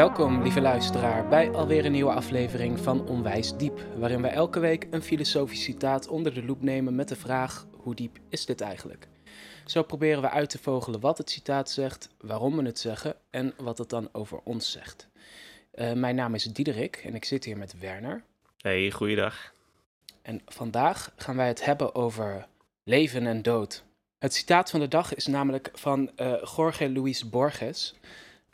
Welkom, lieve luisteraar, bij alweer een nieuwe aflevering van Onwijs Diep, waarin wij elke week een filosofisch citaat onder de loep nemen met de vraag: hoe diep is dit eigenlijk? Zo proberen we uit te vogelen wat het citaat zegt, waarom we het zeggen en wat het dan over ons zegt. Uh, mijn naam is Diederik en ik zit hier met Werner. Hey, goeiedag. En vandaag gaan wij het hebben over leven en dood. Het citaat van de dag is namelijk van uh, Jorge Luis Borges.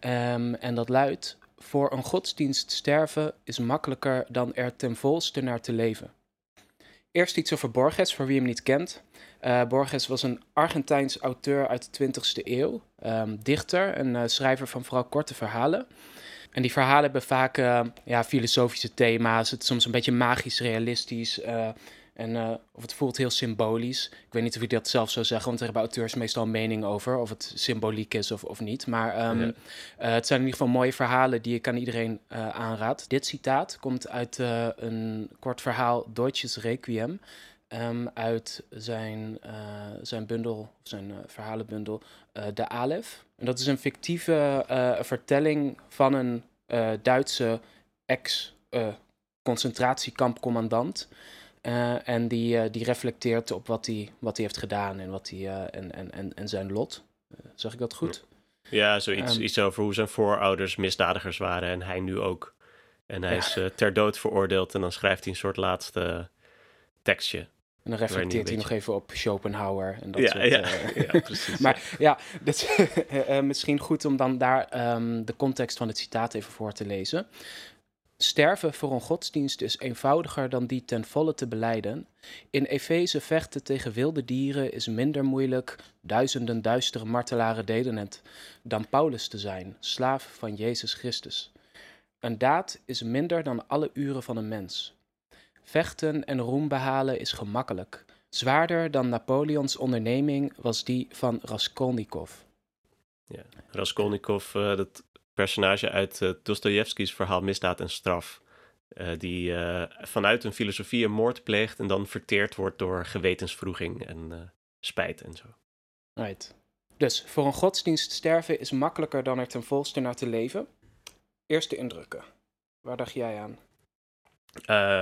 Um, en dat luidt: Voor een godsdienst sterven is makkelijker dan er ten volste naar te leven. Eerst iets over Borges, voor wie hem niet kent. Uh, Borges was een Argentijns auteur uit de 20e eeuw, um, dichter en uh, schrijver van vooral korte verhalen. En die verhalen hebben vaak uh, ja, filosofische thema's, het is soms een beetje magisch realistisch. En, uh, of het voelt heel symbolisch. Ik weet niet of ik dat zelf zou zeggen, want er hebben auteurs meestal een mening over of het symboliek is of, of niet. Maar um, ja. uh, het zijn in ieder geval mooie verhalen die ik aan iedereen uh, aanraad. Dit citaat komt uit een kort verhaal Deutsches Requiem. Um, uit zijn, zijn bundel, zijn verhalenbundel De Alef. En dat is een fictieve vertelling van een Duitse ex-concentratiekampcommandant. Uh, en die, uh, die reflecteert op wat hij wat heeft gedaan en, wat hij, uh, en, en, en, en zijn lot. zeg ik dat goed? Ja, zoiets um, iets over hoe zijn voorouders misdadigers waren en hij nu ook. En hij ja. is ter dood veroordeeld en dan schrijft hij een soort laatste tekstje. En dan reflecteert hij nog even op Schopenhauer en dat ja, soort... Ja, ja precies. maar ja, is misschien goed om dan daar um, de context van het citaat even voor te lezen. Sterven voor een godsdienst is eenvoudiger dan die ten volle te beleiden. In Efeze vechten tegen wilde dieren is minder moeilijk, duizenden duistere martelaren deden het, dan Paulus te zijn, slaaf van Jezus Christus. Een daad is minder dan alle uren van een mens. Vechten en roem behalen is gemakkelijk. Zwaarder dan Napoleons onderneming was die van Raskolnikov. Ja, Raskolnikov, uh, dat personage uit uh, Dostoevsky's verhaal Misdaad en Straf. Uh, die uh, vanuit een filosofie een moord pleegt en dan verteerd wordt door gewetensvroeging en spijt en zo. Right. Dus voor een godsdienst sterven is makkelijker dan er ten volste naar te leven. Eerste indrukken. Waar dacht jij aan?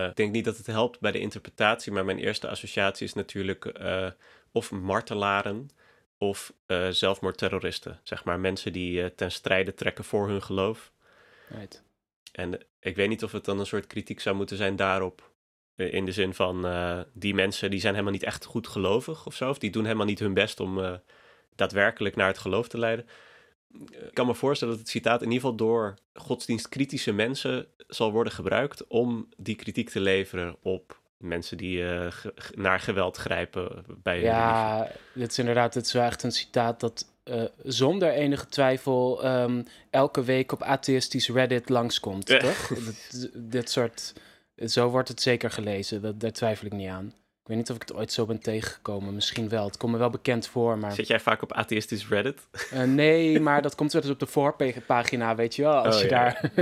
ik denk niet dat het helpt bij de interpretatie, maar mijn eerste associatie is natuurlijk of martelaren of uh, zelfmoordterroristen. Zeg maar mensen die uh, ten strijde trekken voor hun geloof. Right. En ik weet niet of het dan een soort kritiek zou moeten zijn daarop. In de zin van uh, die mensen die zijn helemaal niet echt goed gelovig of zo. Of die doen helemaal niet hun best om daadwerkelijk naar het geloof te leiden. Ik kan me voorstellen dat het citaat in ieder geval door godsdienstkritische mensen zal worden gebruikt om die kritiek te leveren op mensen die uh, ge naar geweld grijpen bij Ja, dit is inderdaad dit is wel echt een citaat dat uh, zonder enige twijfel um, elke week op atheïstisch Reddit langskomt, ja. toch? dit, dit, soort, zo wordt het zeker gelezen, dat, daar twijfel ik niet aan. Ik weet niet of ik het ooit zo ben tegengekomen. Misschien wel. Het komt me wel bekend voor, maar... Zit jij vaak op atheïstisch Reddit? Uh, nee, maar dat komt wel eens op de voorpagina, weet je wel. Als oh, je ja. daar...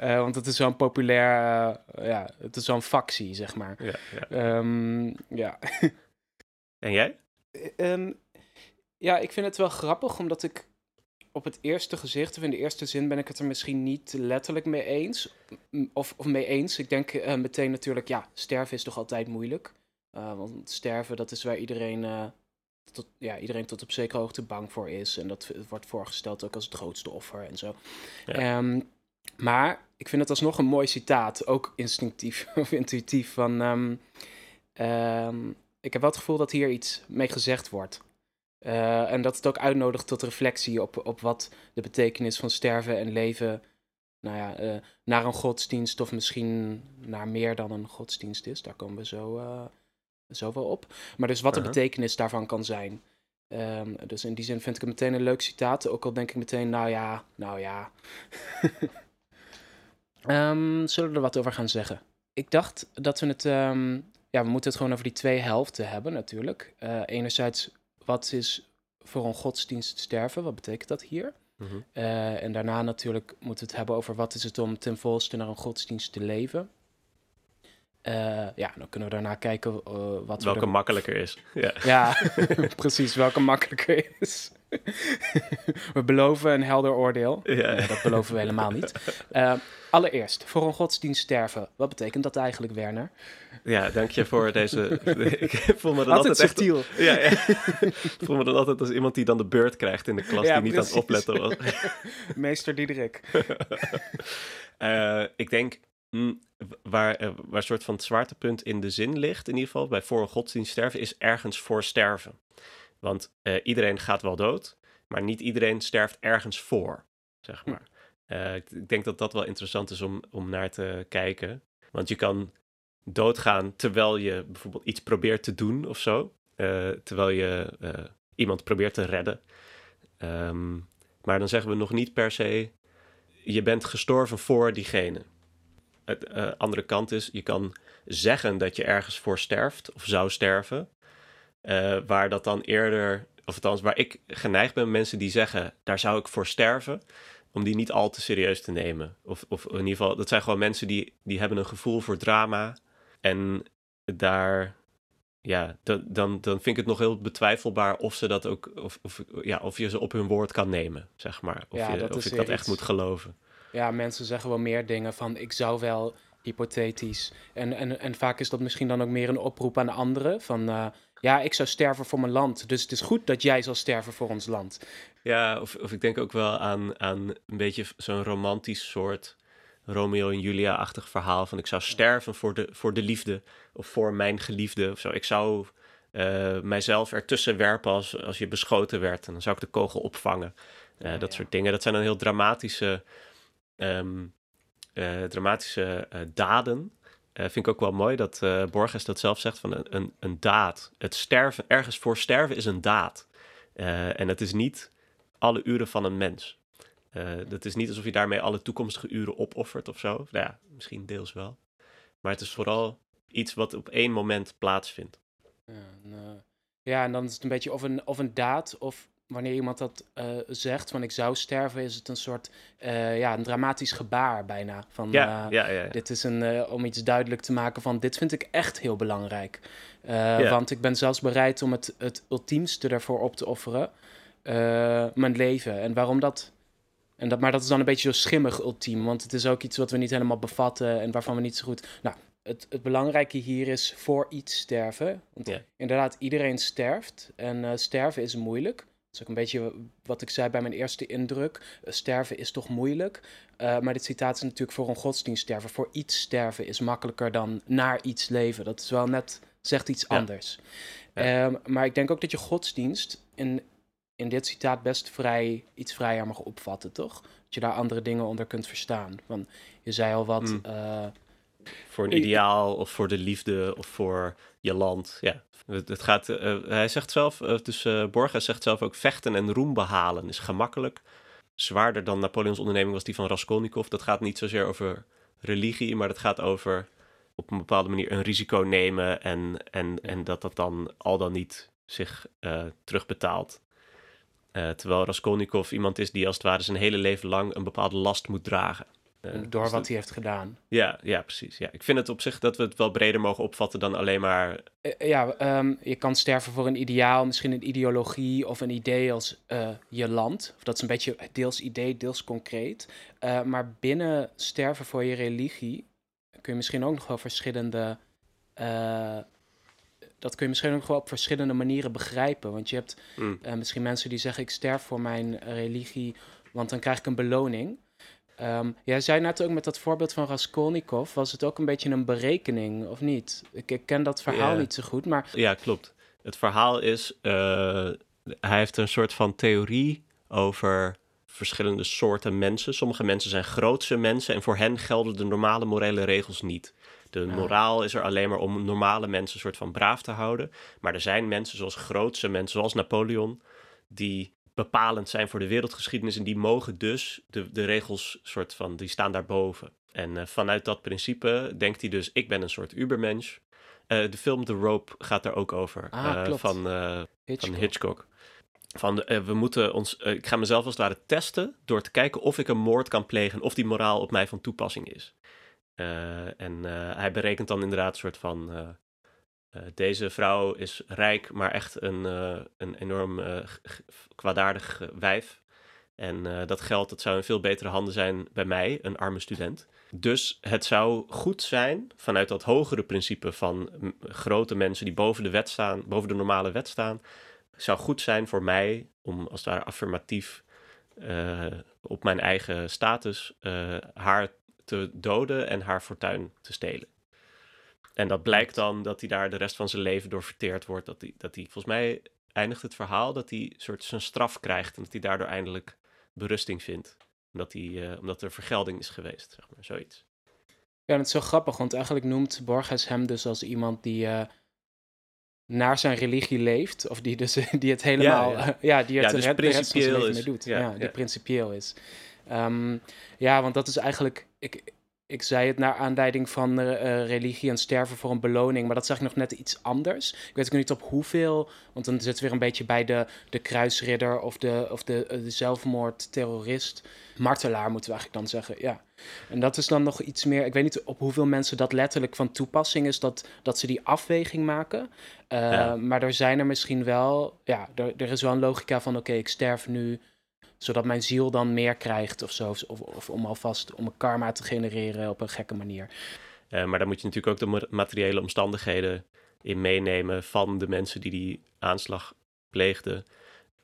uh, want het is zo'n populair... Uh, ja, het is zo'n factie, zeg maar. Ja. Ja. Um, ja. en jij? Um, ja, ik vind het wel grappig, omdat ik op het eerste gezicht, of in de eerste zin, ben ik het er misschien niet letterlijk mee eens. Of, of mee eens. Ik denk uh, meteen natuurlijk, ja, sterven is toch altijd moeilijk. Uh, want sterven, dat is waar iedereen, uh, tot, ja, iedereen tot op zekere hoogte bang voor is. En dat wordt voorgesteld ook als het grootste offer en zo. Ja. Um, maar ik vind het alsnog een mooi citaat, ook instinctief of intuïtief. Van, um, um, ik heb wel het gevoel dat hier iets mee gezegd wordt. Uh, en dat het ook uitnodigt tot reflectie op, op wat de betekenis van sterven en leven nou ja, uh, naar een godsdienst of misschien naar meer dan een godsdienst is. Daar komen we zo, uh, zo wel op. Maar dus wat de uh -huh. betekenis daarvan kan zijn. Um, dus in die zin vind ik het meteen een leuk citaat. Ook al denk ik meteen, nou ja, nou ja. um, zullen we er wat over gaan zeggen? Ik dacht dat we het... Um, ja, we moeten het gewoon over die twee helften hebben natuurlijk. Uh, enerzijds, wat is voor een godsdienst sterven? Wat betekent dat hier? Mhm. Uh -huh. uh, en daarna natuurlijk moeten we het hebben over wat is het om ten volste naar een godsdienst te leven. Uh, ja, dan kunnen we daarna kijken uh, wat welke er... makkelijker is. Ja, ja precies, welke makkelijker is. we beloven een helder oordeel. Ja. Nee, dat beloven we helemaal niet. Uh, allereerst, voor een godsdienst sterven. Wat betekent dat eigenlijk, Werner? Ja, dank je voor deze... ik voel me dan altijd, altijd subtiel. Echt, ja, ja. ik voel me dan altijd als iemand die dan de beurt krijgt in de klas, Ja, die niet aan het opletten was. Meester Diederik. Eh, ik denk mm, waar, eh, waar een soort van het zwaartepunt in de zin ligt, in ieder geval, bij voor een godsdienst sterven, is ergens voor sterven. Want eh, iedereen gaat wel dood, maar niet iedereen sterft ergens voor, zeg maar. Eh, ik, ik denk dat dat wel interessant is om, om naar te kijken. Want je kan doodgaan terwijl je bijvoorbeeld iets probeert te doen of zo. terwijl je iemand probeert te redden. Ehm, maar dan zeggen we nog niet per se, je bent gestorven voor diegene. Het eh, andere kant is, je kan zeggen dat je ergens voor sterft of zou sterven. eh, waar dat dan eerder, of althans waar ik geneigd ben, mensen die zeggen, daar zou ik voor sterven, om die niet al te serieus te nemen. Of, of in ieder geval, dat zijn gewoon mensen die, die hebben een gevoel voor drama. En daar, ja, dan, dan, dan vind ik het nog heel betwijfelbaar of ze dat ook, of, of, ja, of je ze op hun woord kan nemen, zeg maar. Of, Ja, je, dat of weer dat echt moet geloven. Ja, mensen zeggen wel meer dingen van ik zou wel hypothetisch. En, en, en vaak is dat misschien dan ook meer een oproep aan anderen. Van eh, ja, ik zou sterven voor mijn land. Dus het is goed dat jij zal sterven voor ons land. Ja, of, of ik denk ook wel aan, aan een beetje zo'n romantisch soort Romeo en Julia-achtig verhaal. Van ik zou sterven voor de, voor de liefde of voor mijn geliefde of zo. Ik zou eh, mijzelf ertussen werpen als, als je beschoten werd. En dan zou ik de kogel opvangen. Eh, Ja, dat ja. soort dingen. Dat zijn dan heel dramatische, ehm, eh, dramatische eh, daden. Eh, vind ik ook wel mooi dat Borges dat zelf zegt van een, een, een daad. Het sterven, ergens voor sterven is een daad. En het is niet alle uren van een mens. Dat is niet alsof je daarmee alle toekomstige uren opoffert of zo. Nou ja, misschien deels wel. Maar het is vooral iets wat op één moment plaatsvindt. Ja, eh, ja, en dan is het een beetje of een, of een daad of wanneer iemand dat eh, zegt van ik zou sterven, is het een soort eh, ja, een dramatisch gebaar bijna. Van, Ja, eh, ja, ja. Dit is een, om iets duidelijk te maken van dit vind ik echt heel belangrijk. Want ik ben zelfs bereid om het, het ultiemste ervoor op te offeren. mijn leven. En waarom dat? En dat? Maar dat is dan een beetje zo schimmig ultiem. Want het is ook iets wat we niet helemaal bevatten en waarvan we niet zo goed... Nou, het, het belangrijke hier is voor iets sterven. Want Ja. inderdaad, iedereen sterft. En sterven is moeilijk. Dat is ook een beetje wat ik zei bij mijn eerste indruk. Eh, sterven is toch moeilijk. Eh, maar dit citaat is natuurlijk voor een godsdienst sterven. Voor iets sterven is makkelijker dan naar iets leven. Dat is wel net, zegt iets Ja. anders. Ja. Ehm, maar ik denk ook dat je godsdienst in, in dit citaat best vrij, iets vrijer mag opvatten, toch? Dat je daar andere dingen onder kunt verstaan. Van, je zei al wat, Mm. eh, Voor een ideaal of voor de liefde of voor je land. Ja. Het, gaat, eh, hij zegt zelf, eh, dus eh, Borges zegt zelf ook vechten en roem behalen is gemakkelijk. Zwaarder dan Napoleons onderneming was die van Raskolnikov. Dat gaat niet zozeer over religie, maar dat gaat over op een bepaalde manier een risico nemen en, en, en dat dat dan al dan niet zich eh, terugbetaalt. Eh, terwijl Raskolnikov iemand is die als het ware zijn hele leven lang een bepaalde last moet dragen. Eh, door dus wat hij heeft gedaan. ja, ja, precies. Ja. Ik vind het op zich dat we het wel breder mogen opvatten dan alleen maar. Eh, ja, ehm, je kan sterven voor een ideaal, misschien een ideologie of een idee als eh, je land. Of dat is een beetje deels idee, deels concreet. Eh, maar binnen sterven voor je religie kun je misschien ook nog wel verschillende. eh, dat kun je misschien ook wel op verschillende manieren begrijpen. Want je hebt Mm, eh, misschien mensen die zeggen: Ik sterf voor mijn religie, want dan krijg ik een beloning. Ehm, jij zei net ook met dat voorbeeld van Raskolnikov, was het ook een beetje een berekening, of niet? Ik, ik ken dat verhaal niet zo goed, maar ja, klopt. Het verhaal is. eh, hij heeft een soort van theorie over verschillende soorten mensen. Sommige mensen zijn grootse mensen en voor hen gelden de normale morele regels niet. De Ah. moraal is er alleen maar om normale mensen soort van braaf te houden. Maar er zijn mensen zoals grootse mensen, zoals Napoleon, die bepalend zijn voor de wereldgeschiedenis. En die mogen dus de, de regels soort van, die staan daarboven. En eh, vanuit dat principe denkt hij dus, ik ben een soort ubermensch. Eh, de film The Rope gaat daar ook over. Ah, eh, van, Hitchcock. van Hitchcock. Van, we moeten ons, ik ga mezelf als het ware testen door te kijken of ik een moord kan plegen, of die moraal op mij van toepassing is. En hij berekent dan inderdaad een soort van, deze vrouw is rijk, maar echt een, eh, een enorm eh, kwaadaardig eh, wijf. En eh, dat geld dat zou in veel betere handen zijn bij mij, een arme student. Dus het zou goed zijn, vanuit dat hogere principe van grote mensen die boven de wet staan, boven de normale wet staan, zou goed zijn voor mij om als ware affirmatief eh, op mijn eigen status eh, haar te doden en haar fortuin te stelen. En dat blijkt dan dat hij daar de rest van zijn leven door verteerd wordt. Dat hij, dat hij volgens mij eindigt het verhaal dat hij soort zijn straf krijgt en dat hij daardoor eindelijk berusting vindt. Omdat, hij, eh, omdat er vergelding is geweest, zeg maar, zoiets. Ja, dat is zo grappig, want eigenlijk noemt Borges hem dus als iemand die eh, naar zijn religie leeft. Of die, dus, die het helemaal, ja. ja, die het Ja, de, dus re- de rest van zijn principieel leven is. mee doet. Ja, die principieel is. Ehm, ja, want dat is eigenlijk, ik, ik zei het naar aanleiding van eh, eh, religie en sterven voor een beloning, maar dat is eigenlijk nog net iets anders. Ik weet ook niet op hoeveel, want dan zit het weer een beetje bij de, de kruisridder of de, of de, eh, de zelfmoordterrorist. Martelaar moeten we eigenlijk dan zeggen, ja. En dat is dan nog iets meer, ik weet niet op hoeveel mensen dat letterlijk van toepassing is, dat, dat ze die afweging maken. Uh, Ja. Maar er zijn er misschien wel, ja, er, er is wel een logica van, oké, ik sterf nu, zodat mijn ziel dan meer krijgt of zo. Of, of, om alvast om een karma te genereren op een gekke manier. Eh, maar dan moet je natuurlijk ook de ma- materiële omstandigheden in meenemen van de mensen die die aanslag pleegden.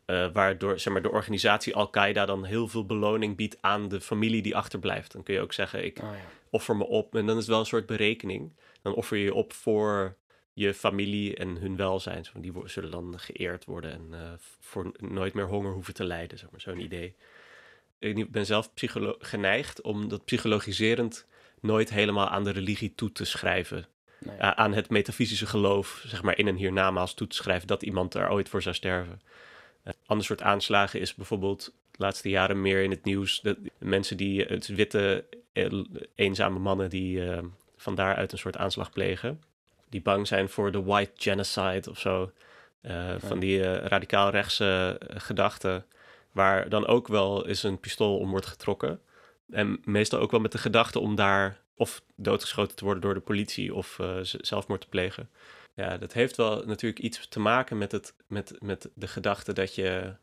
Eh, waardoor zeg maar, de organisatie Al-Qaeda dan heel veel beloning biedt aan de familie die achterblijft. Dan kun je ook zeggen, ik Oh, ja. offer me op. En dan is het wel een soort berekening. Dan offer je je op voor je familie en hun welzijn. Die zullen dan geëerd worden en eh, voor nooit meer honger hoeven te lijden. Zeg maar, zo'n idee. Ik ben zelf geneigd om dat psychologiserend nooit helemaal aan de religie toe te schrijven. Nee. Aan het metafysische geloof, zeg maar in een hiernamaals toe te schrijven dat iemand er ooit voor zou sterven. Een ander soort aanslagen is bijvoorbeeld de laatste jaren meer in het nieuws. De mensen die, het witte, eh, eenzame mannen die eh, van daaruit een soort aanslag plegen. Die bang zijn voor de white genocide of zo. Eh, Van die eh, radicaal rechtse eh, gedachten. Waar dan ook wel eens een pistool om wordt getrokken. En meestal ook wel met de gedachte om daar of doodgeschoten te worden door de politie of z- zelfmoord te plegen. Ja, dat heeft wel natuurlijk iets te maken met, het, met, met de gedachte dat je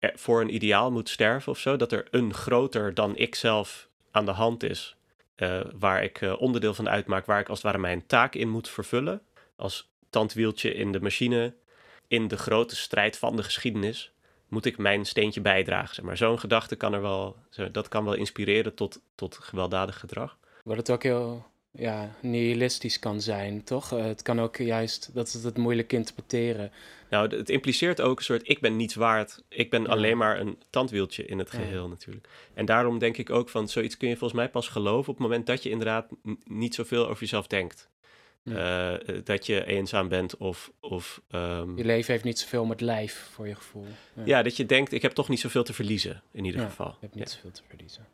voor een ideaal moet sterven of zo. Dat er een groter dan ikzelf aan de hand is. Eh, waar ik eh, onderdeel van uitmaak, waar ik als het ware mijn taak in moet vervullen. Als tandwieltje in de machine, in de grote strijd van de geschiedenis, moet ik mijn steentje bijdragen. Maar. Zo'n gedachte kan er wel, dat kan wel inspireren tot, tot gewelddadig gedrag. Wat het ook heel ja, nihilistisch kan zijn, toch? Eh, het kan ook juist, dat is het moeilijk interpreteren. Nou, het impliceert ook een soort, ik ben niets waard. Ik ben Ja. alleen maar een tandwieltje in het Ja. geheel natuurlijk. En daarom denk ik ook van, zoiets kun je volgens mij pas geloven op het moment dat je inderdaad niet zoveel over jezelf denkt. Ja. Eh, dat je eenzaam bent of... of ehm, Je leven heeft niet zoveel met lijf, voor je gevoel. Ja, dat je denkt, ik heb toch niet zoveel te verliezen, in ieder geval. Je hebt niet zoveel te verliezen.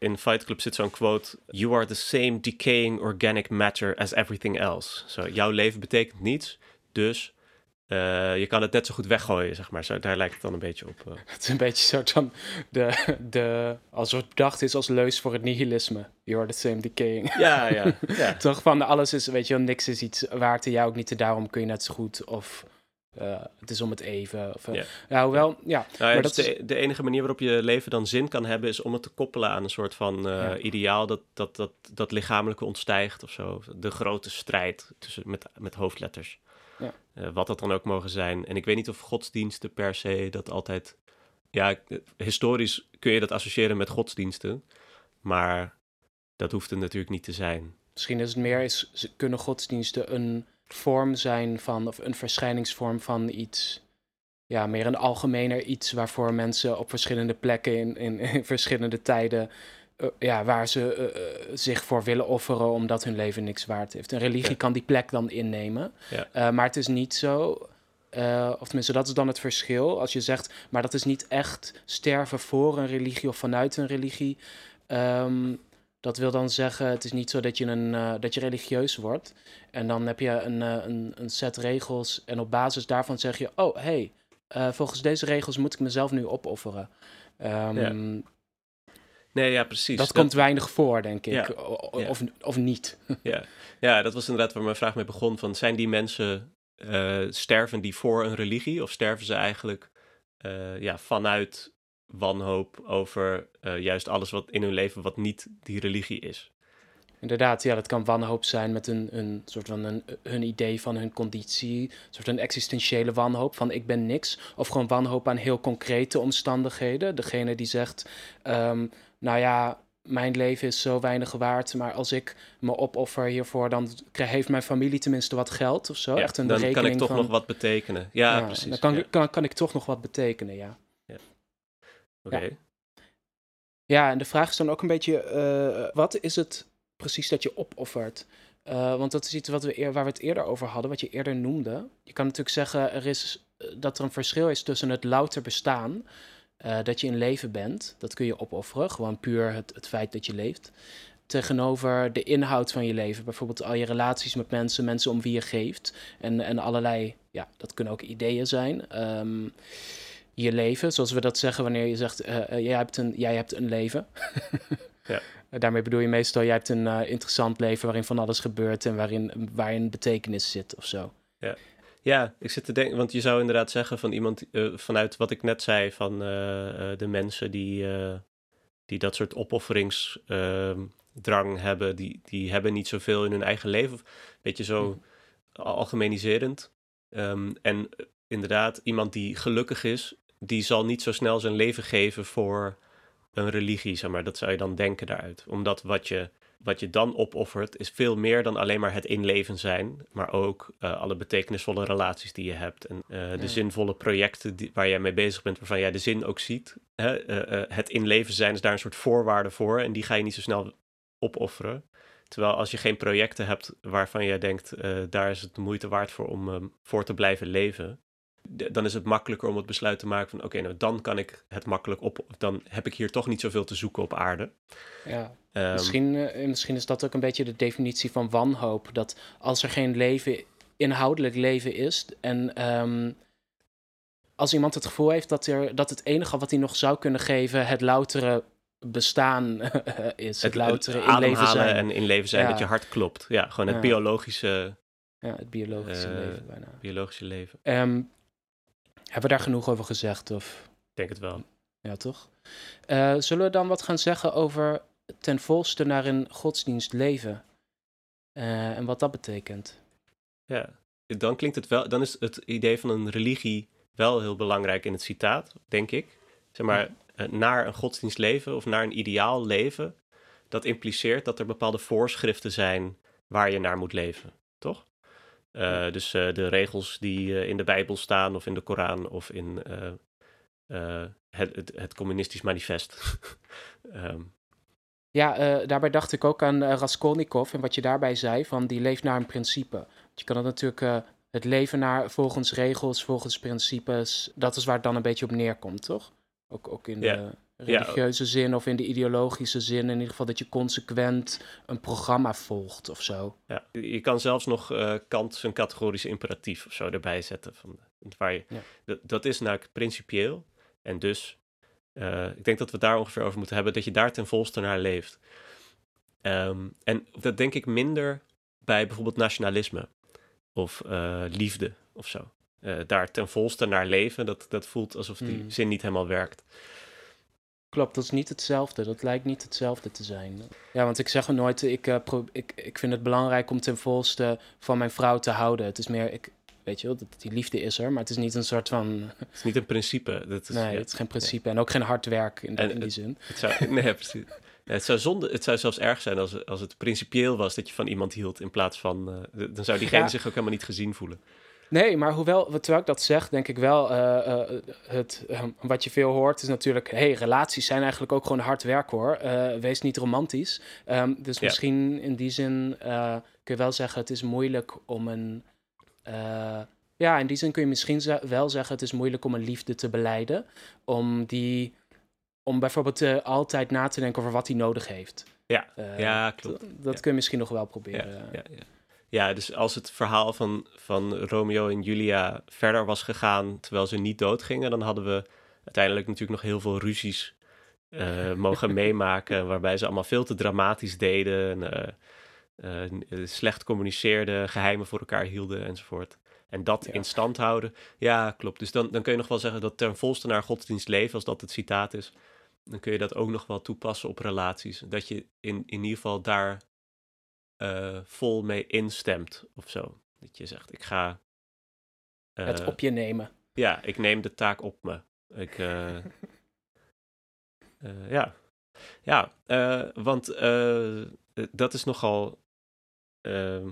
In Fight Club zit zo'n quote: You are the same decaying organic matter as everything else. Zo, jouw leven betekent niets, dus eh, je kan het net zo goed weggooien, zeg maar. Zo, daar lijkt het dan een beetje op. eh. Het is een beetje soort van de, de, als het bedacht is als leus voor het nihilisme. You are the same decaying. Ja, ja, ja. Toch van alles is, weet je wel, niks is iets waard en jij ook niet. En daarom kun je net zo goed. Of eh, het is om het even. Of, eh, Ja. hoewel, ja. Nou Maar dat de, de enige manier waarop je leven dan zin kan hebben, is om het te koppelen aan een soort van eh, Ja. ideaal dat, dat, dat, dat lichamelijke ontstijgt of zo. De grote strijd tussen, met, met hoofdletters. Ja. Wat dat dan ook mogen zijn. En ik weet niet of godsdiensten per se dat altijd. Ja, historisch kun je dat associëren met godsdiensten. Maar dat hoeft het natuurlijk niet te zijn. Misschien is het meer, is, kunnen godsdiensten een vorm zijn van, of een verschijningsvorm van iets. Ja, meer een algemener iets waarvoor mensen op verschillende plekken in, in, in verschillende tijden. eh, ja, waar ze eh, eh, zich voor willen offeren omdat hun leven niks waard heeft. Een religie Ja. kan die plek dan innemen. Ja. Maar het is niet zo. of tenminste, dat is dan het verschil. Als je zegt, maar dat is niet echt sterven voor een religie of vanuit een religie. Ehm, dat wil dan zeggen, het is niet zo dat je, een, eh, dat je religieus wordt. En dan heb je een, eh, een, een set regels. En op basis daarvan zeg je: Oh, hey, eh, volgens deze regels moet ik mezelf nu opofferen. Ehm, Ja. Nee, ja, precies. Dat, komt weinig voor, denk ik. Ja. O- Ja. Of, of niet. Ja. ja, dat was inderdaad waar mijn vraag mee begon. Van, zijn die mensen, sterven die voor een religie? Of sterven ze eigenlijk ja, vanuit wanhoop over eh, juist alles wat in hun leven wat niet die religie is? Inderdaad, ja, dat kan wanhoop zijn met een, een soort van een, hun idee van hun conditie. Een soort van existentiële wanhoop van ik ben niks. Of gewoon wanhoop aan heel concrete omstandigheden. Degene die zegt, ehm, nou ja, mijn leven is zo weinig waard, maar als ik me opoffer hiervoor, dan heeft mijn familie tenminste wat geld of zo. Ja, Echt een dan kan ik toch van, nog wat betekenen. Ja, ja, precies. Dan kan, ja. kan, kan ik toch nog wat betekenen, ja. Oké. Ja, en de vraag is dan ook een beetje, eh, wat is het precies dat je opoffert? Eh, want dat is iets wat we eer, waar we het eerder over hadden, wat je eerder noemde. Je kan natuurlijk zeggen er is, eh, dat er een verschil is tussen het louter bestaan, dat je in leven bent, dat kun je opofferen, gewoon puur het, het feit dat je leeft, tegenover de inhoud van je leven. Bijvoorbeeld al je relaties met mensen, mensen om wie je geeft en, en allerlei, ja, dat kunnen ook ideeën zijn. Ehm, je leven, zoals we dat zeggen wanneer je zegt, eh, eh, jij, hebt een, jij hebt een leven. Ja. Daarmee bedoel je meestal, jij hebt een eh, interessant leven waarin van alles gebeurt en waarin, waarin betekenis zit of zo. Ja, ik zit te denken, want je zou inderdaad zeggen van iemand eh, vanuit wat ik net zei, van eh, eh, de mensen die, eh, die dat soort opofferingsdrang hebben, die, die hebben niet zoveel in hun eigen leven. Een beetje zo Mhm. algemeniserend. Ehm, en eh, inderdaad, iemand die gelukkig is, die zal niet zo snel zijn leven geven voor een religie, zeg maar. Dat zou je dan denken daaruit. Omdat wat je, wat je dan opoffert, is veel meer dan alleen maar het inleven zijn, maar ook eh, alle betekenisvolle relaties die je hebt en eh, de zinvolle projecten die, waar jij mee bezig bent, waarvan jij de zin ook ziet. Hè? Eh, het inleven zijn is daar een soort voorwaarde voor en die ga je niet zo snel opofferen. Terwijl als je geen projecten hebt waarvan jij denkt, daar is het de moeite waard voor om ehm, voor te blijven leven, dan is het makkelijker om het besluit te maken van oké, nou dan kan ik het makkelijk op, dan heb ik hier toch niet zoveel te zoeken op aarde. Ja, Ehm, misschien, eh, misschien is dat ook een beetje de definitie van wanhoop. Dat als er geen leven, inhoudelijk leven is en ehm, als iemand het gevoel heeft dat, er, dat het enige wat hij nog zou kunnen geven het loutere bestaan is. Het, loutere in leven zijn. en in leven zijn, Ja. dat je hart klopt. Ja, gewoon het Ja. biologische, Ja, het biologische Eh, leven bijna. biologische leven. Ehm, hebben we daar genoeg over gezegd? Of? Ik denk het wel. Ja, toch? Eh, zullen we dan wat gaan zeggen over ten volste naar een godsdienst leven? Eh, en wat dat betekent? Ja, dan klinkt het wel, dan is het idee van een religie wel heel belangrijk in het citaat, denk ik. Zeg maar, eh, naar een godsdienst leven of naar een ideaal leven, dat impliceert dat er bepaalde voorschriften zijn waar je naar moet leven, toch? Eh, dus eh, de regels die eh, in de Bijbel staan of in de Koran of in het, het, het communistisch manifest. Ehm, Ja, daarbij dacht ik ook aan Raskolnikov en wat je daarbij zei, van die leeft naar een principe. Want je kan het natuurlijk, het leven naar volgens regels, volgens principes, dat is waar het dan een beetje op neerkomt, toch? Ook, ook in de religieuze zin of in de ideologische zin, in ieder geval dat je consequent een programma volgt of zo. Ja, je kan zelfs nog eh, Kant zijn categorische imperatief of zo erbij zetten. Van, waar je, Ja. dat, is namelijk principieel. En dus, eh, ik denk dat we het daar ongeveer over moeten hebben, dat je daar ten volste naar leeft. Ehm, en dat denk ik minder bij bijvoorbeeld nationalisme of eh, liefde of zo. Daar ten volste naar leven, dat, dat voelt alsof die Mm. zin niet helemaal werkt. Klopt, dat is niet hetzelfde. Dat lijkt niet hetzelfde te zijn. Ja, want ik zeg er nooit, ik, eh, pro- ik, ik vind het belangrijk om ten volste van mijn vrouw te houden. Het is meer, ik, weet je wel, die liefde is er, maar het is niet een soort van, Het is niet een principe. Dat is, nee, ja. het is geen principe en ook geen hard werk in, En in die het- zin. Het zou, nee, precies. Ja, het, zou zonde, het zou zelfs erg zijn als, als het principieel was dat je van iemand hield in plaats van... eh, dan zou diegene Ja. zich ook helemaal niet gezien voelen. Nee, maar hoewel, terwijl ik dat zeg, denk ik wel, eh, eh, het, eh, wat je veel hoort is natuurlijk, hey, relaties zijn eigenlijk ook gewoon hard werk hoor. Wees niet romantisch. Ehm, dus Ja. misschien in die zin kun je wel zeggen, het is moeilijk om een... ja, in die zin kun je misschien wel zeggen, het is moeilijk om een liefde te beleiden. Om die... Om bijvoorbeeld altijd na te denken over wat hij nodig heeft. Ja, ja, klopt. Dat, Ja. kun je misschien nog wel proberen. ja, ja. Ja, dus als het verhaal van, van Romeo en Julia verder was gegaan terwijl ze niet doodgingen, dan hadden we uiteindelijk natuurlijk nog heel veel ruzies eh, mogen meemaken. Waarbij ze allemaal veel te dramatisch deden. En, uh, slecht communiceerden, geheimen voor elkaar hielden enzovoort. En dat in stand houden. Ja, klopt. Dus dan, dan kun je nog wel zeggen dat ten volste naar godsdienst leven, als dat het citaat is. Dan kun je dat ook nog wel toepassen op relaties. Dat je in, in ieder geval daar vol mee instemt of zo. Dat je zegt, ik ga... het op je nemen. Ja, ik neem de taak op me. Ik, uh, ja, ja want dat is nogal. Ehm,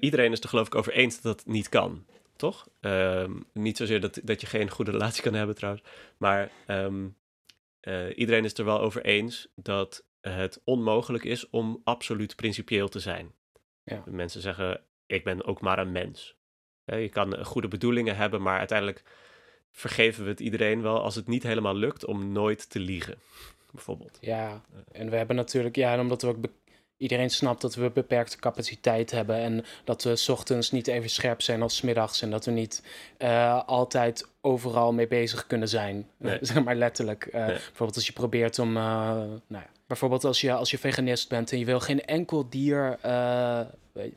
iedereen is er geloof ik over eens dat dat niet kan, toch? Ehm, niet zozeer dat, dat je geen goede relatie kan hebben trouwens, maar um, iedereen is er wel over eens dat het onmogelijk is om absoluut principieel te zijn. Ja. Mensen zeggen, ik ben ook maar een mens. Je kan goede bedoelingen hebben, maar uiteindelijk vergeven we het iedereen wel als het niet helemaal lukt om nooit te liegen, bijvoorbeeld. Ja, en we hebben natuurlijk, ja, omdat we ook iedereen snapt dat we beperkte capaciteit hebben en dat we s ochtends niet even scherp zijn als middags en dat we niet uh, altijd overal mee bezig kunnen zijn. Nee. zeg maar letterlijk. Uh, nee. Bijvoorbeeld als je probeert om, uh, nou ja, bijvoorbeeld als je, als je veganist bent en je wil geen enkel dier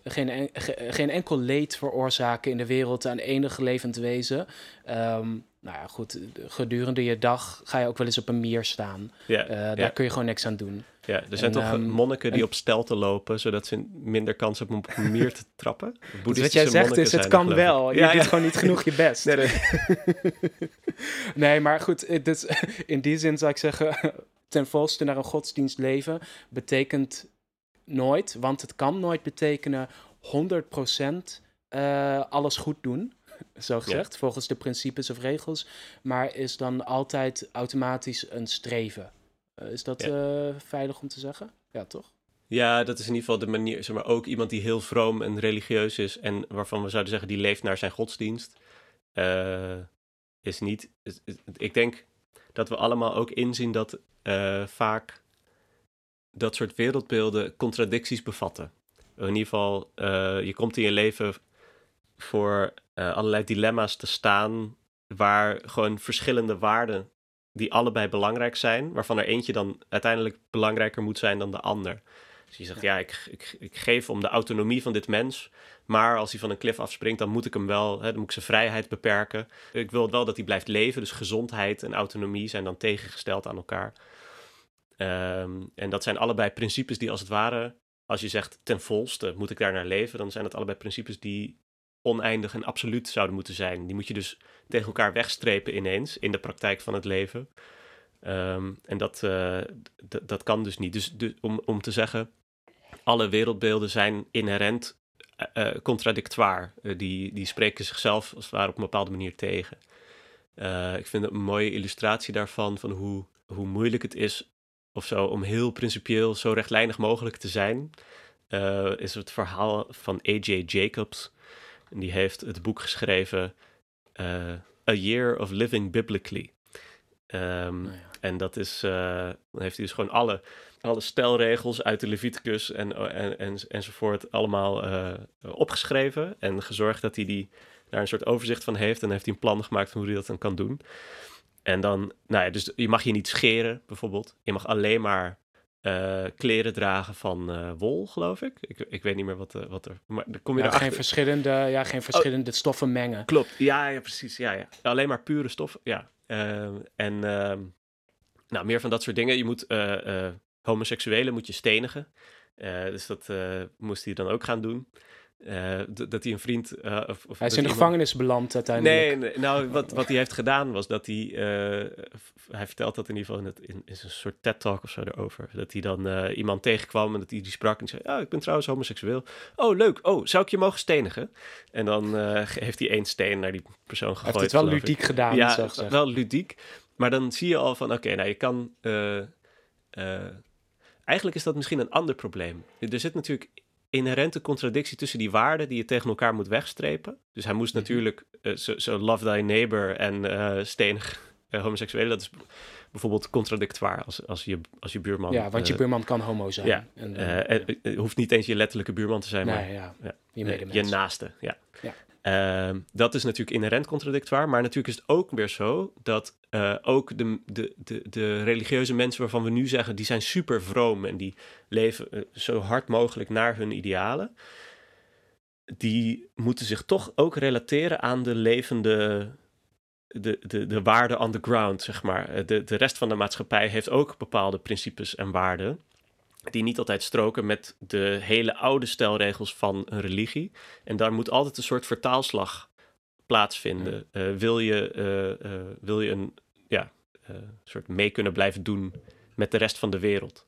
geen, geen enkel leed veroorzaken in de wereld aan enig levend wezen. Um, nou ja, goed, gedurende je dag ga je ook wel eens op een mier staan. Ja, uh, daar kun je gewoon niks aan doen. Ja, er zijn toch um, monniken die en... op stelten lopen, zodat ze minder kans hebben om op een mier te trappen? Dus wat jij zegt is, het kan wel. Je ja, doet gewoon niet genoeg je best. Nee, nee. nee maar goed, dus, in die zin zou ik zeggen, ten volste naar een godsdienst leven betekent nooit, want het kan nooit betekenen 100% uh, alles goed doen, zo gezegd, volgens de principes of regels, maar is dan altijd automatisch een streven. Uh, is dat ja. uh, veilig om te zeggen? Ja, toch? Ja, dat is in ieder geval de manier, zeg maar, ook iemand die heel vroom en religieus is en waarvan we zouden zeggen die leeft naar zijn godsdienst, is niet, is, is, ik denk dat we allemaal ook inzien dat vaak dat soort wereldbeelden contradicties bevatten. In ieder geval, uh, je komt in je leven voor uh, allerlei dilemma's te staan waar gewoon verschillende waarden die allebei belangrijk zijn, waarvan er eentje dan uiteindelijk belangrijker moet zijn dan de ander. Dus je zegt, ja, ik, ik, geef om de autonomie van dit mens, maar als hij van een klif afspringt, dan moet ik hem wel, hè, dan moet ik zijn vrijheid beperken. Ik wil wel dat hij blijft leven, dus gezondheid en autonomie zijn dan tegengesteld aan elkaar. Um, en dat zijn allebei principes die als het ware, als je zegt ten volste moet ik daar naar leven, dan zijn het allebei principes die oneindig en absoluut zouden moeten zijn. Die moet je dus tegen elkaar wegstrepen ineens in de praktijk van het leven. Um, en dat, uh, dat kan dus niet. Dus, dus, om, om te zeggen, alle wereldbeelden zijn inherent uh, contradictoir. Uh, die, die spreken zichzelf als het ware op een bepaalde manier tegen. ik vind het een mooie illustratie daarvan, van hoe, hoe moeilijk het is of zo, om heel principieel zo rechtlijnig mogelijk te zijn, is het verhaal van A.J. Jacobs. En die heeft het boek geschreven A Year of Living Biblically. Um, oh ja. En dat is, dan heeft hij dus gewoon alle, alle stelregels uit de Leviticus en, en, en, enzovoort allemaal opgeschreven. En gezorgd dat hij die, daar een soort overzicht van heeft. En heeft hij een plan gemaakt van hoe hij dat dan kan doen. En dan, nou ja, dus je mag je niet scheren bijvoorbeeld. Je mag alleen maar uh, kleren dragen van uh, wol, geloof ik. ik. Ik weet niet meer wat, uh, wat er. Maar kom je ja, erachter. geen verschillende, ja, geen verschillende oh, stoffen mengen. Klopt, ja, ja, precies. Ja, ja. Alleen maar pure stoffen. Ja. Ehm, en ehm, nou, meer van dat soort dingen. Je moet homoseksuelen moet je stenigen. dus dat moest hij dan ook gaan doen. Uh, dat hij een vriend. Uh, of, of hij is in de gevangenis beland uiteindelijk. Nee, nee nou, wat, wat hij heeft gedaan was dat hij. Uh, hij vertelt dat in ieder geval in, het, in, in een soort TED-talk of zo erover. Dat hij dan iemand tegenkwam en dat hij die sprak en zei: Ja, ik ben trouwens homoseksueel. Oh, leuk. Oh, zou ik je mogen stenigen? En dan heeft hij één steen naar die persoon gegooid. Hij heeft het wel ludiek ik. gedaan. Ja, wel ludiek. Maar dan zie je al van: oké, nou, je kan. Eigenlijk is dat misschien een ander probleem. Er zit natuurlijk inherente contradictie tussen die waarden die je tegen elkaar moet wegstrepen. Dus hij moest mhm. natuurlijk uh, zo, so love thy neighbor en uh, stenig uh, homoseksuelen. Dat is bijvoorbeeld contradictoir als, als, je, als je buurman... Ja, want je buurman kan homo zijn. Ja, en, het hoeft niet eens je letterlijke buurman te zijn, nee, maar ja. ja. Je, je naaste. Ja. Ehm, dat is natuurlijk inherent contradictoir, maar natuurlijk is het ook weer zo dat uh, ook de, de, de, de, religieuze mensen waarvan we nu zeggen, die zijn super vroom en die leven uh, zo hard mogelijk naar hun idealen, die moeten zich toch ook relateren aan de levende, de, de, de waarden on the ground, zeg maar. De, de rest van de maatschappij heeft ook bepaalde principes en waarden die niet altijd stroken met de hele oude stelregels van een religie. En daar moet altijd een soort vertaalslag plaatsvinden. Uh, wil, je, uh, uh, wil je een ja, soort mee kunnen blijven doen met de rest van de wereld?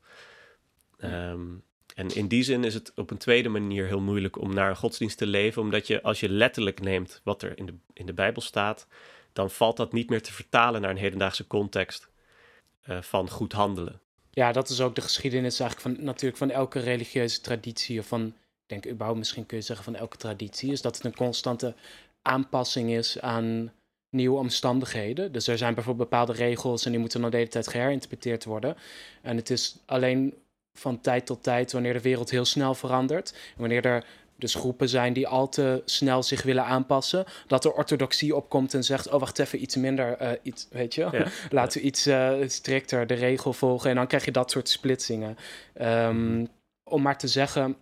Um, en in die zin is het op een tweede manier heel moeilijk om naar een godsdienst te leven, omdat je als je letterlijk neemt wat er in de, in de Bijbel staat, dan valt dat niet meer te vertalen naar een hedendaagse context van goed handelen. Ja, dat is ook de geschiedenis eigenlijk van, natuurlijk van elke religieuze traditie. Of van, denk überhaupt misschien kun je zeggen van elke traditie. Is dat het een constante aanpassing is aan nieuwe omstandigheden. Dus er zijn bijvoorbeeld bepaalde regels en die moeten dan de hele tijd geherinterpreteerd worden. En het is alleen van tijd tot tijd, wanneer de wereld heel snel verandert. En wanneer er dus groepen zijn die al te snel zich willen aanpassen. Dat er orthodoxie opkomt en zegt: Oh, wacht even, iets minder. Uh, iets, weet je, laten we iets uh, strikter de regel volgen. En dan krijg je dat soort splitsingen. Um, om maar te zeggen.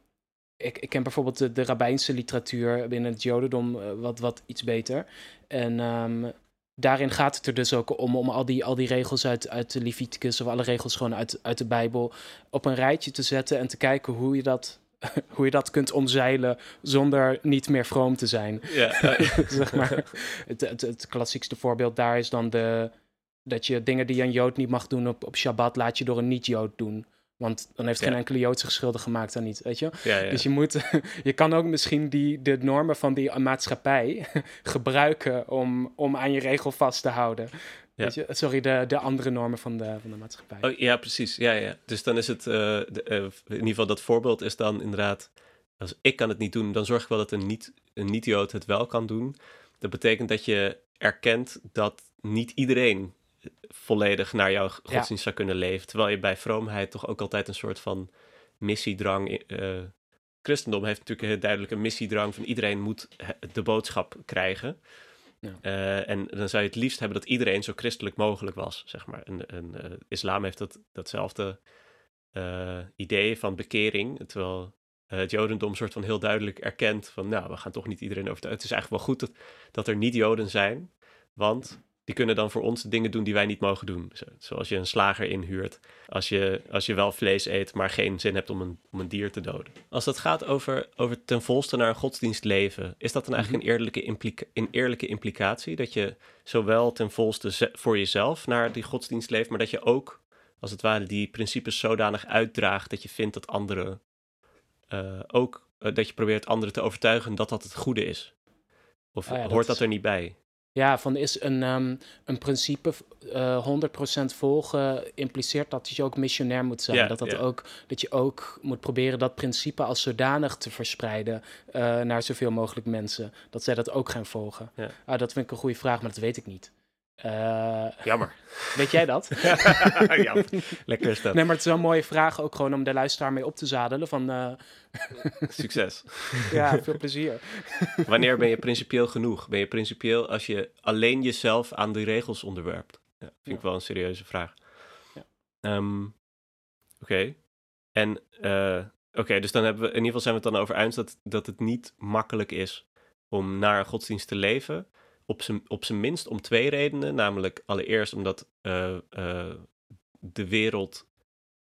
Ik, ik ken bijvoorbeeld de, de rabbijnse literatuur binnen het Jodendom uh, wat, wat iets beter. En um, daarin gaat het er dus ook om, om al die, al die regels uit, uit de Leviticus of alle regels gewoon uit, uit de Bijbel op een rijtje te zetten en te kijken hoe je dat hoe je dat kunt omzeilen zonder niet meer vroom te zijn. Ja. zeg maar, het, het, het klassiekste voorbeeld daar is dan de, dat je dingen die een Jood niet mag doen op, op Shabbat, laat je door een niet-Jood doen. Want dan heeft geen enkele Jood zich schuldig gemaakt aan niet, weet je? Ja, ja. Dus je moet, je kan ook misschien die, de normen van die maatschappij gebruiken om, om aan je regel vast te houden. Ja. Je, sorry, de, de andere normen van de, van de maatschappij. Oh, ja, precies. Ja, ja. Dus dan is het, uh, de, uh, in ieder geval dat voorbeeld is dan inderdaad, als ik kan het niet doen, dan zorg ik wel dat een niet-Jood een niet het wel kan doen. Dat betekent dat je erkent dat niet iedereen volledig naar jouw godsdienst ja. zou kunnen leven. Terwijl je bij vroomheid toch ook altijd een soort van missiedrang... Uh, christendom heeft natuurlijk heel duidelijk een missiedrang van iedereen moet de boodschap krijgen. Uh, en dan zou je het liefst hebben dat iedereen zo christelijk mogelijk was, zeg maar. En, en uh, islam heeft dat, datzelfde uh, idee van bekering, terwijl het jodendom soort van heel duidelijk erkent van, nou, we gaan toch niet iedereen overtuigen. Het is eigenlijk wel goed dat, dat er niet joden zijn, want die kunnen dan voor ons dingen doen die wij niet mogen doen. Zoals je een slager inhuurt als je, als je wel vlees eet, maar geen zin hebt om een, om een dier te doden. Als dat gaat over, over ten volste naar een godsdienst leven, is dat dan eigenlijk mhm. een, eerlijke implica een eerlijke implicatie? Dat je zowel ten volste voor jezelf naar die godsdienst leeft, maar dat je ook, als het ware, die principes zodanig uitdraagt dat je vindt dat anderen uh, ook, uh, dat je probeert anderen te overtuigen dat dat het goede is? Of ja, hoort dat, dat er niet bij? Ja, van is een, um, een principe uh, 100% volgen impliceert dat je ook missionair moet zijn. Yeah, dat, dat, yeah. ook, dat je ook moet proberen dat principe als zodanig te verspreiden uh, naar zoveel mogelijk mensen. Dat zij dat ook gaan volgen. Yeah. Uh, dat vind ik een goede vraag, maar dat weet ik niet. Uh, Jammer. Weet jij dat? Jammer. Lekker is dat. Nee, maar het is wel een mooie vraag ook gewoon om de luisteraar mee op te zadelen van... Uh... Succes. ja, veel plezier. Wanneer ben je principieel genoeg? Ben je principieel als je alleen jezelf aan de regels onderwerpt? Ja, vind ja. ik wel een serieuze vraag. Ja. Um, Oké. Okay. En, uh, oké, okay, dus dan hebben we, in ieder geval zijn we het dan over eens dat, dat het niet makkelijk is om naar een godsdienst te leven op zijn, op zijn minst om twee redenen. Namelijk allereerst omdat uh, uh, de wereld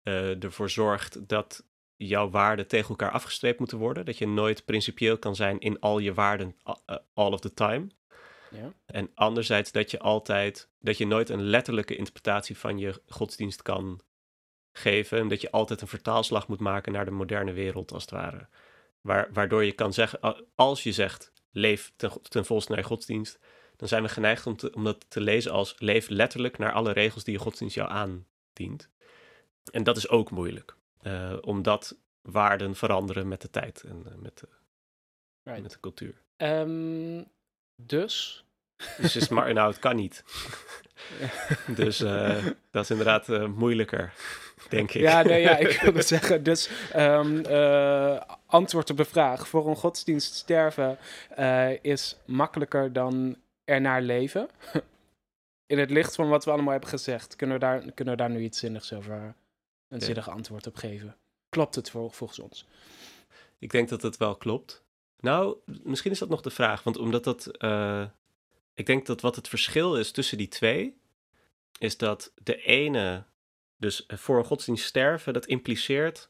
uh, ervoor zorgt dat jouw waarden tegen elkaar afgestreept moeten worden. Dat je nooit principieel kan zijn in al je waarden all of the time. Ja. En anderzijds dat je altijd, dat je nooit een letterlijke interpretatie van je godsdienst kan geven. En dat je altijd een vertaalslag moet maken naar de moderne wereld, als het ware. Waar, waardoor je kan zeggen, als je zegt, leef ten, ten volste naar je godsdienst, dan zijn we geneigd om, te, om dat te lezen als leef letterlijk naar alle regels die je godsdienst jou aandient. En dat is ook moeilijk, uh, omdat waarden veranderen met de tijd en uh, met, de, right. met de cultuur. Um, dus Dus is maar, nou, het kan niet. dus uh, dat is inderdaad moeilijker, denk ik. Ja, nee, ja ik wilde zeggen, dus um, uh, antwoord op de vraag. Voor een godsdienst sterven is makkelijker dan ernaar leven. In het licht van wat we allemaal hebben gezegd, kunnen we daar, kunnen we daar nu iets zinnigs over, een zinnig antwoord op geven? Klopt het volgens ons? Ik denk dat het wel klopt. Nou, misschien is dat nog de vraag, want omdat dat ik denk dat wat het verschil is tussen die twee, is dat de ene, dus voor een godsdienst sterven, dat impliceert,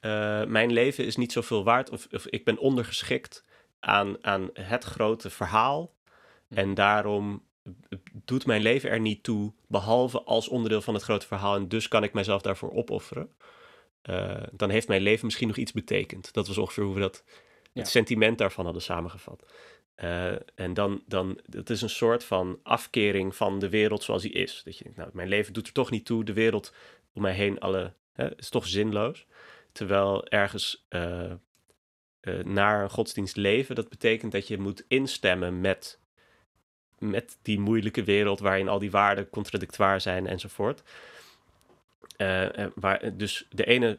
uh, mijn leven is niet zoveel waard, of, of, ik ben ondergeschikt aan, aan het grote verhaal. Hm. En daarom doet mijn leven er niet toe, behalve als onderdeel van het grote verhaal. En dus kan ik mijzelf daarvoor opofferen. Uh, dan heeft mijn leven misschien nog iets betekend. Dat was ongeveer hoe we dat, het sentiment daarvan hadden samengevat. Uh, en dan, dan, het is een soort van afkering van de wereld zoals die is. Dat je denkt, nou, mijn leven doet er toch niet toe, de wereld om mij heen alle, hè, is toch zinloos. Terwijl ergens uh, uh, naar een godsdienst leven, dat betekent dat je moet instemmen met, met die moeilijke wereld waarin al die waarden contradictoir zijn enzovoort. waar, dus de ene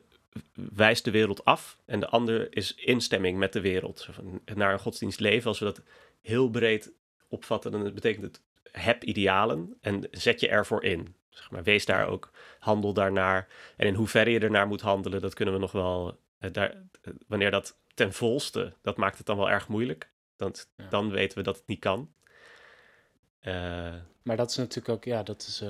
wijst de wereld af en de ander is instemming met de wereld. Naar een godsdienst leven, als we dat heel breed opvatten, dan betekent het heb idealen en zet je ervoor in. Zeg maar, wees daar ook, handel daarnaar. En in hoeverre je ernaar moet handelen, dat kunnen we nog wel. Eh, daar, eh, wanneer dat ten volste, dat maakt het dan wel erg moeilijk. Want dan weten we dat het niet kan. Uh, maar dat is natuurlijk ook, ja, dat is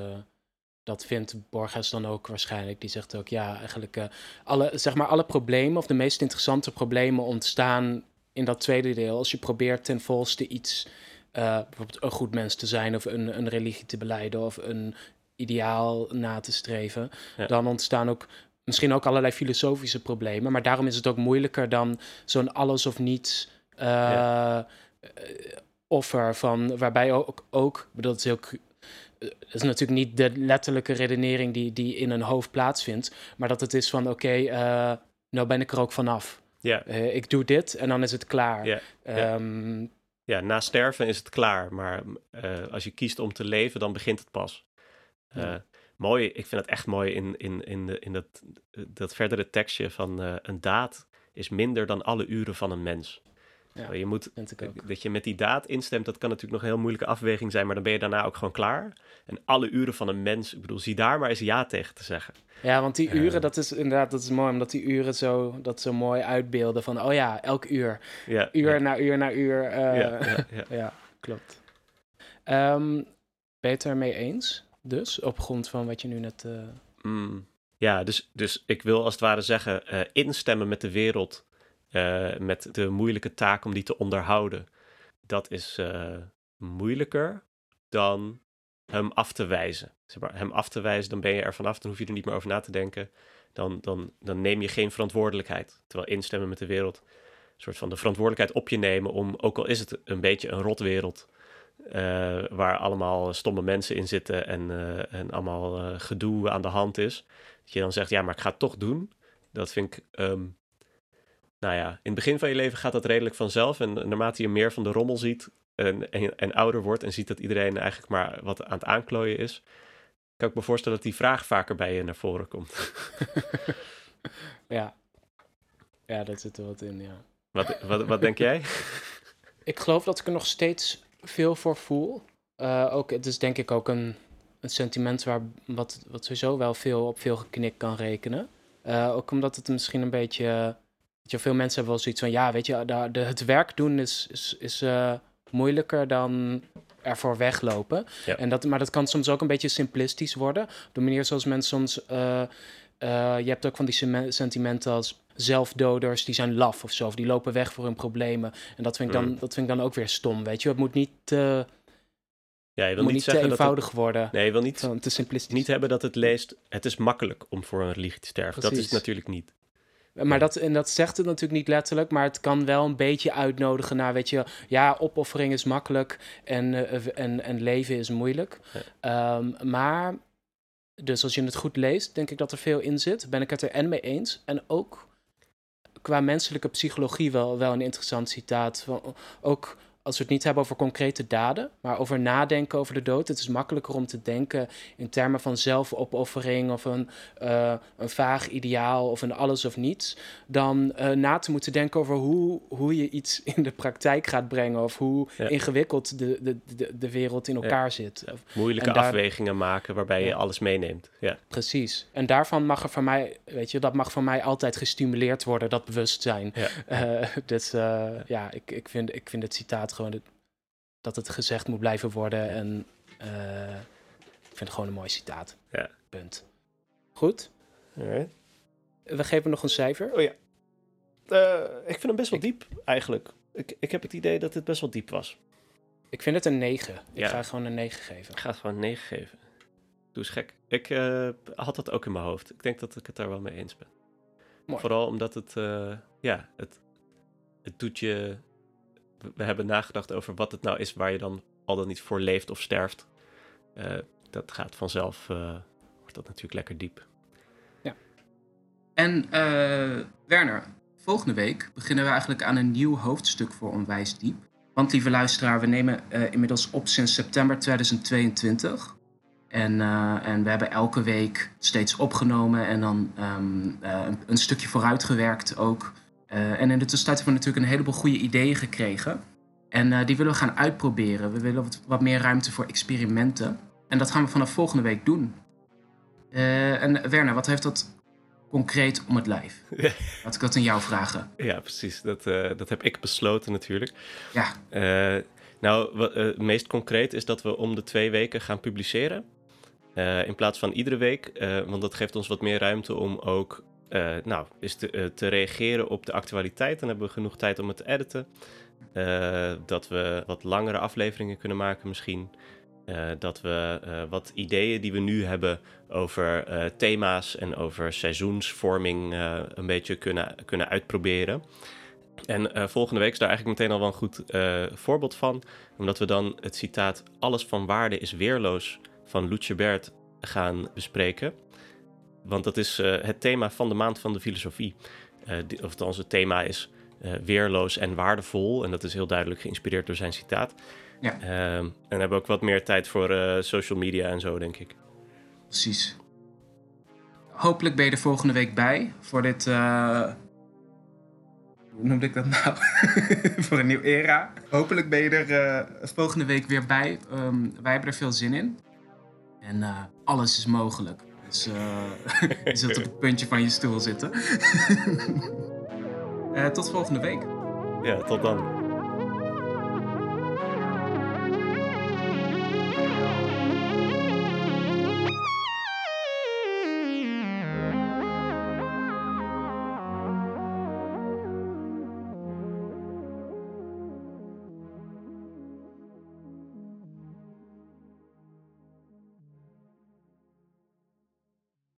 dat vindt Borges dan ook waarschijnlijk. Die zegt ook, ja, eigenlijk uh, alle, zeg maar, alle problemen of de meest interessante problemen ontstaan in dat tweede deel. Als je probeert ten volste iets, uh, bijvoorbeeld een goed mens te zijn of een, een religie te beleiden of een ideaal na te streven, dan ontstaan ook misschien ook allerlei filosofische problemen. Maar daarom is het ook moeilijker dan zo'n alles of niets uh, offer van, waarbij ook, ook bedoel, het is heel dat is natuurlijk niet de letterlijke redenering die, die in een hoofd plaatsvindt, maar dat het is van oké, okay, uh, nou ben ik er ook vanaf. Ja. Uh, ik doe dit en dan is het klaar. Ja, um, ja. na sterven is het klaar, maar uh, als je kiest om te leven, dan begint het pas. Ja. Mooi, ik vind het echt mooi in, in, in, de, in dat, dat verdere tekstje van een daad is minder dan alle uren van een mens. Ja, je moet, dat je met die daad instemt, dat kan natuurlijk nog een heel moeilijke afweging zijn, maar dan ben je daarna ook gewoon klaar. En alle uren van een mens, ik bedoel, zie daar maar eens ja tegen te zeggen. Ja, want die eh. uren, dat is inderdaad, dat is mooi, omdat die uren zo, dat zo mooi uitbeelden van, oh ja, elk uur. Ja, uur na uur na uur. Uh, ja, klopt. Um, ben je het eens, dus, op grond van wat je nu net... Uh... Mm, ja, dus, dus ik wil als het ware zeggen, instemmen met de wereld uh, met de moeilijke taak om die te onderhouden. Dat is uh, moeilijker dan hem af te wijzen. Zeg maar, hem af te wijzen, dan ben je er vanaf, dan hoef je er niet meer over na te denken. Dan, dan, dan neem je geen verantwoordelijkheid. Terwijl instemmen met de wereld, een soort van de verantwoordelijkheid op je nemen om, ook al is het een beetje een rotwereld, uh, waar allemaal stomme mensen in zitten en, en allemaal gedoe aan de hand is. Dat je dan zegt, ja, maar ik ga het toch doen. Dat vind ik um, nou ja, in het begin van je leven gaat dat redelijk vanzelf. En naarmate je meer van de rommel ziet en, en, en, ouder wordt en ziet dat iedereen eigenlijk maar wat aan het aanklooien is, kan ik me voorstellen dat die vraag vaker bij je naar voren komt. ja. Ja, dat zit er wat in, ja. Wat, wat, wat denk jij? ik geloof dat ik er nog steeds veel voor voel. Uh, ook, het is denk ik ook een, een sentiment waar, wat, wat sowieso wel veel op veel geknik kan rekenen. Uh, ook omdat het misschien een beetje je, veel mensen hebben wel zoiets van, ja, weet je, de, de, het werk doen is, is, is uh, moeilijker dan ervoor weglopen. Ja. En dat, maar dat kan soms ook een beetje simplistisch worden. De manier zoals mensen soms, uh, uh, je hebt ook van die sentimenten als zelfdoders, die zijn laf of zo, of die lopen weg voor hun problemen. En dat vind ik dan, mm. dat vind ik dan ook weer stom, weet je. Het moet niet te... Ja, je wil niet, niet te eenvoudig het, worden. Nee, je wil niet, te simplistisch. niet hebben dat het leest. Het is makkelijk om voor een religie te sterven. Dat is natuurlijk niet. Maar dat, en dat zegt het natuurlijk niet letterlijk, maar het kan wel een beetje uitnodigen naar, weet je, ja, opoffering is makkelijk en, uh, en, en leven is moeilijk. Um, maar, dus als je het goed leest, denk ik dat er veel in zit. Ben ik het er en mee eens. En ook qua menselijke psychologie wel, wel een interessant citaat. Van, ook als we het niet hebben over concrete daden, maar over nadenken over de dood. Het is makkelijker om te denken in termen van zelfopoffering of een, uh, een vaag ideaal of een alles of niets, dan uh, na te moeten denken over hoe, hoe je iets in de praktijk gaat brengen of hoe ingewikkeld de, de, de, de, wereld in elkaar zit. Moeilijke afwegingen maken waarbij je alles meeneemt. Ja. Precies. En daarvan mag er van mij, weet je, dat mag van mij altijd gestimuleerd worden, dat bewustzijn. Ja. Uh, dus ja, ik, ik, vind, ik vind het citaat gewoon dat het gezegd moet blijven worden. En uh, ik vind het gewoon een mooi citaat. Ja. Punt. Goed. We geven nog een cijfer. Oh ja. Uh, ik vind hem best wel diep, eigenlijk. Ik, ik heb het idee dat het best wel diep was. Ik vind het een 9. Ik ja. ga gewoon een 9 geven. Ik ga het gewoon een 9 geven. Doe eens gek. Ik uh, had dat ook in mijn hoofd. Ik denk dat ik het daar wel mee eens ben. Mooi. Vooral omdat het, uh, ja, het, het doet je we hebben nagedacht over wat het nou is waar je dan al dan niet voor leeft of sterft. Uh, dat gaat vanzelf, uh, wordt dat natuurlijk lekker diep. Ja. En uh, Werner, volgende week beginnen we eigenlijk aan een nieuw hoofdstuk voor Onwijs Diep. Want lieve luisteraar, we nemen inmiddels op sinds september 2022. En, en we hebben elke week steeds opgenomen en dan um, een, een, stukje vooruitgewerkt ook. Uh, en in de tussentijd hebben we natuurlijk een heleboel goede ideeën gekregen. En uh, die willen we gaan uitproberen. We willen wat, wat, meer ruimte voor experimenten. En dat gaan we vanaf volgende week doen. Uh, en Werner, wat heeft dat concreet om het lijf? Laat ik dat aan jou vragen. Ja, precies. Dat, dat heb ik besloten natuurlijk. Ja. nou, wat, het meest concreet is dat we om de twee weken gaan publiceren. in plaats van iedere week. want dat geeft ons wat meer ruimte om ook uh, nou, is te, uh, te, reageren op de actualiteit. Dan hebben we genoeg tijd om het te editen. Uh, dat we wat langere afleveringen kunnen maken misschien. dat we wat ideeën die we nu hebben over thema's en over seizoensvorming een beetje kunnen, kunnen uitproberen. En volgende week is daar eigenlijk meteen al wel een goed voorbeeld van. Omdat we dan het citaat Alles van waarde is weerloos van Loetje Bert gaan bespreken. Want dat is uh, het thema van de maand van de filosofie. Uh, die, of althans, het thema is uh, weerloos en waardevol. En dat is heel duidelijk geïnspireerd door zijn citaat. Ja. Ehm, en hebben ook wat meer tijd voor social media en zo, denk ik. Precies. Hopelijk ben je er volgende week bij voor dit. Hoe noemde ik dat nou? voor een nieuw era. Hopelijk ben je er volgende week weer bij. Um, wij hebben er veel zin in. En alles is mogelijk. Dus uh, je zult op het puntje van je stoel zitten. uh, tot volgende week. Ja, tot dan.